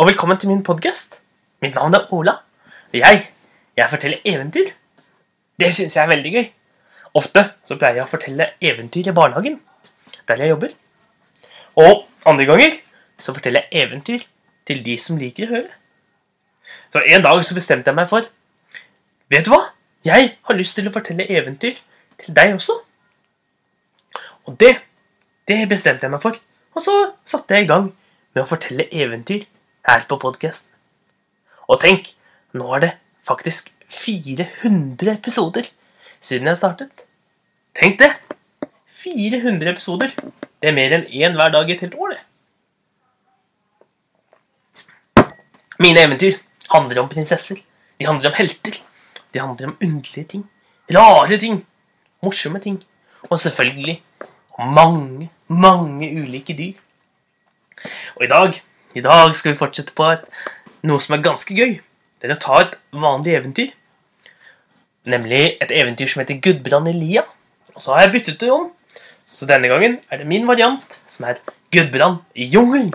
og velkommen til min podkast. Mitt navn er Ola. Og jeg, jeg forteller eventyr. Det syns jeg er veldig gøy. Ofte så pleier jeg å fortelle eventyr i barnehagen, der jeg jobber. Og andre ganger så forteller jeg eventyr til de som liker å høre. Så en dag så bestemte jeg meg for Vet du hva? Jeg har lyst til å fortelle eventyr til deg også. Og det, det bestemte jeg meg for. Og så satte jeg i gang med å fortelle eventyr her på podkasten. Og tenk, nå er det faktisk 400 episoder siden jeg startet. Tenk det! 400 episoder. Det er mer enn én hver dag i et helt år, det. Mine eventyr handler om prinsesser. De handler om helter. De handler om underlige ting. Rare ting. Morsomme ting. Og selvfølgelig om mange, mange ulike dyr. Og i dag, i dag skal vi fortsette på et, noe som er ganske gøy. Det er å ta et vanlig eventyr. Nemlig et eventyr som heter Gudbrand i lia. Og så har jeg byttet det om. Så denne gangen er det min variant, som er Gudbrand i jungelen.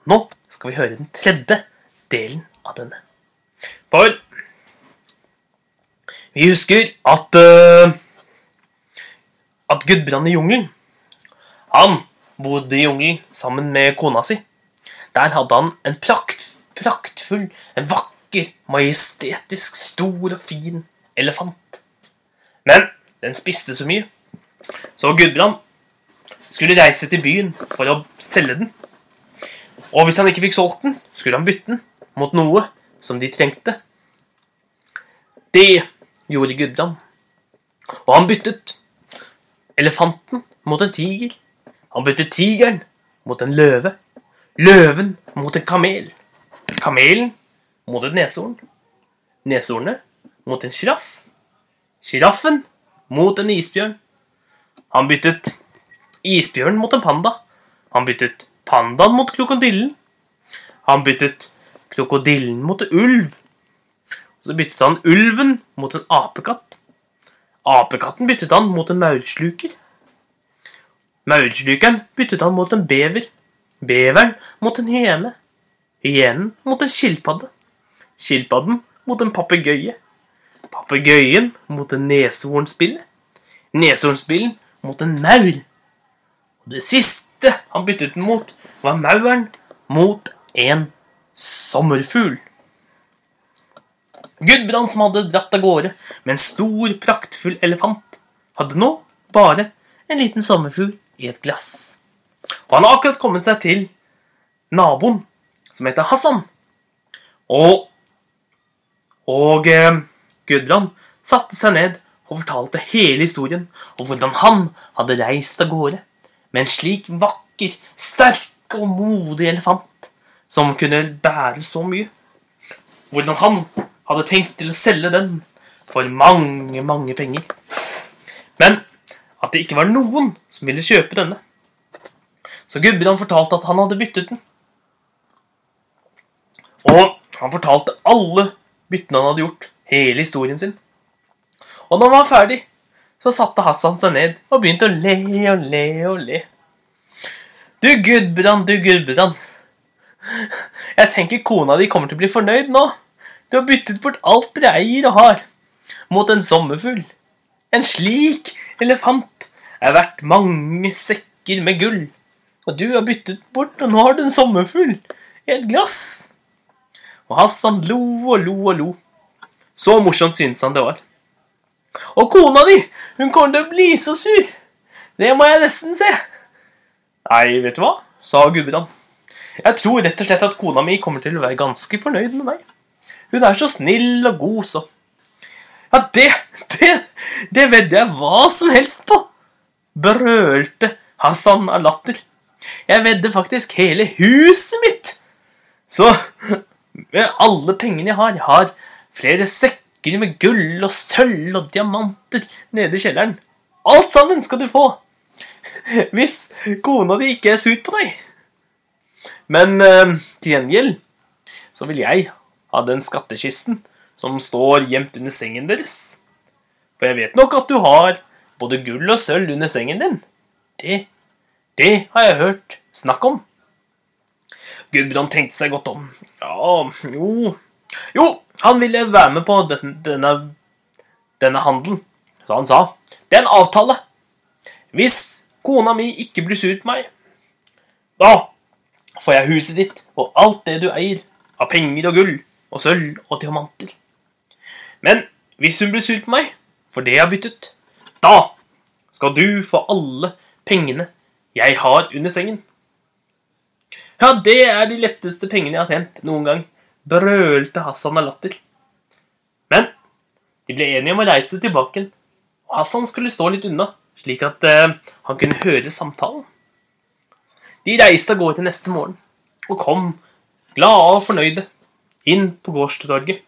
Og nå skal vi høre den tredje delen av denne. For vi husker at uh, at Gudbrand i jungelen Han bodde i jungelen sammen med kona si. Der hadde han en prakt, praktfull, en vakker, majestetisk, stor og fin elefant. Men den spiste så mye, så Gudbrand skulle reise til byen for å selge den. Og hvis han ikke fikk solgt den, skulle han bytte den mot noe som de trengte. Det gjorde Gudbrand. Og han byttet elefanten mot en tiger. Han byttet tigeren mot en løve. Løven mot en kamel. Kamelen mot et neshorn. Neshornet mot en sjiraff. Sjiraffen mot en isbjørn. Han byttet isbjørnen mot en panda. Han byttet pandaen mot krokodillen. Han byttet krokodillen mot en ulv. Så byttet han ulven mot en apekatt. Apekatten byttet han mot en maursluker. Maurslukeren byttet han mot en bever. Beveren mot en hyene. Hyenen mot en skilpadde. Skilpadden mot en papegøye. Papegøyen mot en neshornspille. Neshornspillen mot en maur. Og det siste han byttet den mot, var mauren mot en sommerfugl. Gudbrand, som hadde dratt av gårde med en stor, praktfull elefant, hadde nå bare en liten sommerfugl i et glass. Og han har akkurat kommet seg til naboen, som heter Hassan. Og, og eh, Gudbrand satte seg ned og fortalte hele historien om hvordan han hadde reist av gårde med en slik vakker, sterk og modig elefant som kunne bære så mye. Hvordan han hadde tenkt til å selge den for mange, mange penger. Men at det ikke var noen som ville kjøpe denne. Så Gudbrand fortalte at han hadde byttet den. Og han fortalte alle byttene han hadde gjort, hele historien sin. Og når han var ferdig, så satte Hassan seg ned og begynte å le og le og le. Du Gudbrand, du Gudbrand. Jeg tenker kona di kommer til å bli fornøyd nå. Du har byttet bort alt dere eier og har, mot en sommerfugl. En slik elefant er verdt mange sekker med gull. Og du har byttet bort, og nå har du en sommerfugl i et glass. Og Hassan lo og lo og lo. Så morsomt syntes han det var. Og kona di, hun kommer til å bli så sur. Det må jeg nesten se. Nei, vet du hva, sa Gudbrand. Jeg tror rett og slett at kona mi kommer til å være ganske fornøyd med meg. Hun er så snill og god, så. Ja, det, det, det vedder jeg hva som helst på, brølte Hassan av latter. Jeg vedder faktisk hele huset mitt. Så med alle pengene jeg har Jeg har flere sekker med gull og sølv og diamanter nede i kjelleren. Alt sammen skal du få. Hvis kona di ikke er sur på deg. Men uh, til gjengjeld så vil jeg ha den skattkisten som står gjemt under sengen deres. For jeg vet nok at du har både gull og sølv under sengen din. Det, det har jeg hørt snakk om. Gudbrand tenkte seg godt om. Ja, jo Jo, han ville være med på den, denne, denne handelen. Så han sa det er en avtale. Hvis kona mi ikke blir sur på meg, da får jeg huset ditt og alt det du eier av penger og gull og sølv og diamanter. Men hvis hun blir sur på meg for det jeg har byttet, da skal du få alle pengene jeg har under sengen. Ja, det er de letteste pengene jeg har tjent noen gang, brølte Hassan av latter. Men de ble enige om å reise tilbake, og Hassan skulle stå litt unna, slik at uh, han kunne høre samtalen. De reiste av gårde neste morgen, og kom, glade og fornøyde, inn på gårdstorget.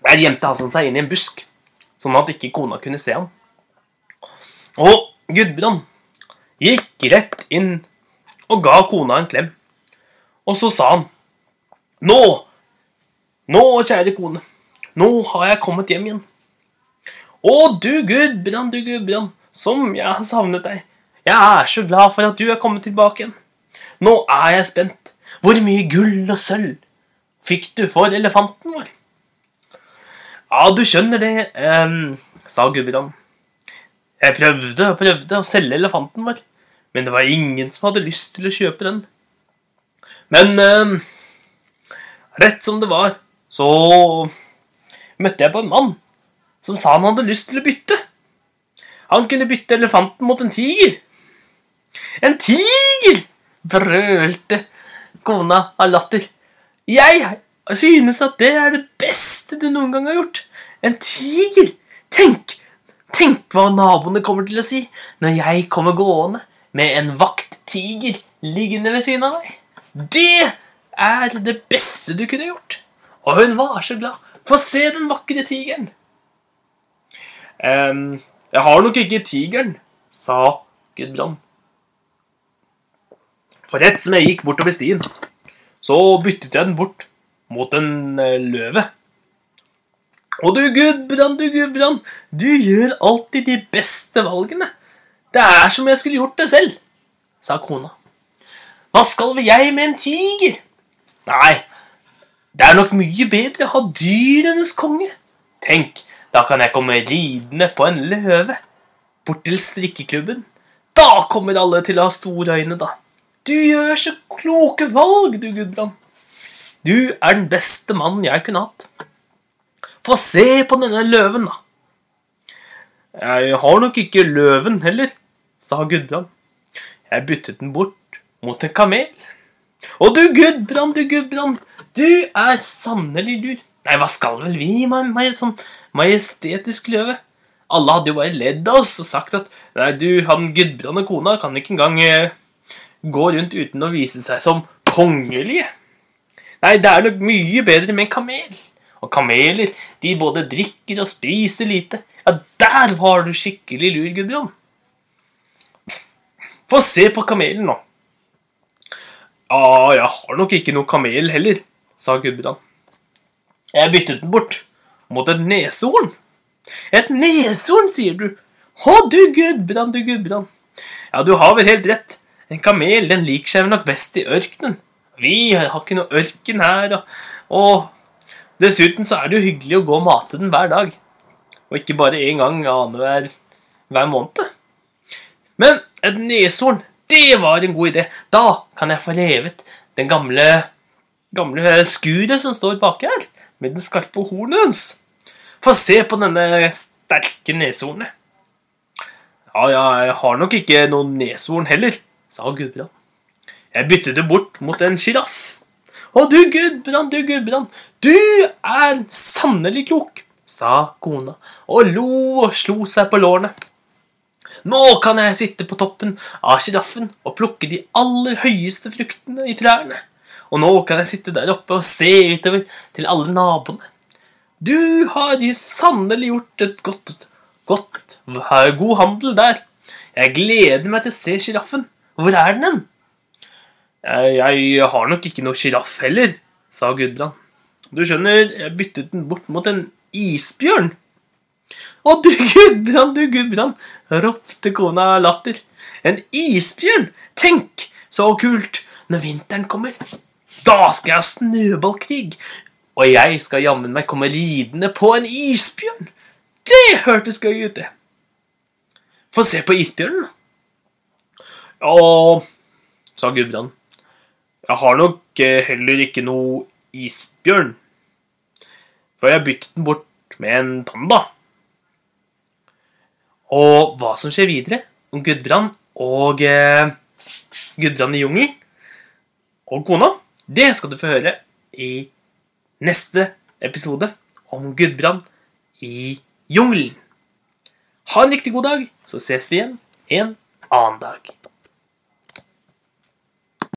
Der gjemte Hassan seg inn i en busk, sånn at ikke kona kunne se ham. Og Gudbrand gikk rett inn og ga kona en klem. Og så sa han, Nå, nå, kjære kone, nå har jeg kommet hjem igjen. Å, du Gudbrand, du Gudbrand, som jeg har savnet deg. Jeg er så glad for at du er kommet tilbake igjen. Nå er jeg spent. Hvor mye gull og sølv fikk du for elefanten vår? Ja, du skjønner det, eh, sa Gudbrand. Jeg prøvde og prøvde å selge elefanten vår, men det var ingen som hadde lyst til å kjøpe den. Men eh, rett som det var, så møtte jeg på en mann som sa han hadde lyst til å bytte. Han kunne bytte elefanten mot en tiger. En tiger! brølte kona av latter. Jeg synes at det er det beste du noen gang har gjort. En tiger! Tenk! Tenk hva naboene kommer til å si når jeg kommer gående med en vakttiger liggende ved siden av deg. Det er det beste du kunne gjort. Og hun var så glad. Få se den vakre tigeren. Um, jeg har nok ikke tigeren, sa Gudbrand. For rett som jeg gikk bortover stien, så byttet jeg den bort mot en løve. Og du Gudbrand, du Gudbrand, du gjør alltid de beste valgene. Det er som jeg skulle gjort det selv, sa kona. Hva skal jeg med en tiger? Nei, det er nok mye bedre å ha dyrenes konge. Tenk, da kan jeg komme ridende på en løve bort til strikkeklubben. Da kommer alle til å ha store øyne, da. Du gjør så kloke valg, du, Gudbrand. Du er den beste mannen jeg kunne hatt. Få se på denne løven, da. Jeg har nok ikke løven heller, sa Gudbrand. Jeg byttet den bort mot en kamel. Og du, Gudbrand, du, Gudbrand, du er sannelig lur. Nei, hva skal vel vi med en sånn majestetisk løve? Alle hadde jo bare ledd av oss og sagt at nei, du, han Gudbrand og kona kan ikke engang eh, gå rundt uten å vise seg som kongelige. Nei, det er nok mye bedre med en kamel. Og kameler, de både drikker og spiser lite. Ja, der var du skikkelig lur, Gudbrand. Få se på kamelen nå. Ja, jeg har nok ikke noe kamel heller, sa Gudbrand. Jeg byttet den bort mot et neshorn. Et neshorn, sier du. Å, du Gudbrand, du Gudbrand. Ja, du har vel helt rett. En kamel den liker seg vel nok best i ørkenen. Vi har ikke noe ørken her. Og, og, dessuten så er det jo hyggelig å gå og mate den hver dag. Og ikke bare én gang annenhver hver måned. Men et neshorn, det var en god idé. Da kan jeg få revet den gamle, gamle skuret som står baki her, med den skarpe hornet hans. Få se på denne sterke neshornet. Ja, jeg har nok ikke noen neshorn heller sa Gudbrand. Jeg byttet det bort mot en sjiraff. Å, du Gudbrand, du Gudbrand, du er sannelig klok, sa kona og lo og slo seg på lårene. Nå kan jeg sitte på toppen av sjiraffen og plukke de aller høyeste fruktene i trærne. Og nå kan jeg sitte der oppe og se utover til alle naboene. Du har sannelig gjort et godt, godt, god handel der. Jeg gleder meg til å se sjiraffen. Hvor er den hen? Jeg har nok ikke noe sjiraff heller, sa Gudbrand. Du skjønner, jeg byttet den bort mot en isbjørn. Å, du Gudbrand, du Gudbrand, ropte kona latter. En isbjørn? Tenk, så kult! når vinteren kommer. Da skal jeg ha snøballkrig, og jeg skal jammen meg komme ridende på en isbjørn. Det hørtes gøy ut, det. Få se på isbjørnen, da. Ja, sa Gudbrand. Jeg har nok eh, heller ikke noe isbjørn. For jeg byttet den bort med en panda. Og hva som skjer videre om Gudbrand og eh, Gudbrand i jungelen og kona, det skal du få høre i neste episode om Gudbrand i jungelen. Ha en riktig god dag, så ses vi igjen en annen dag.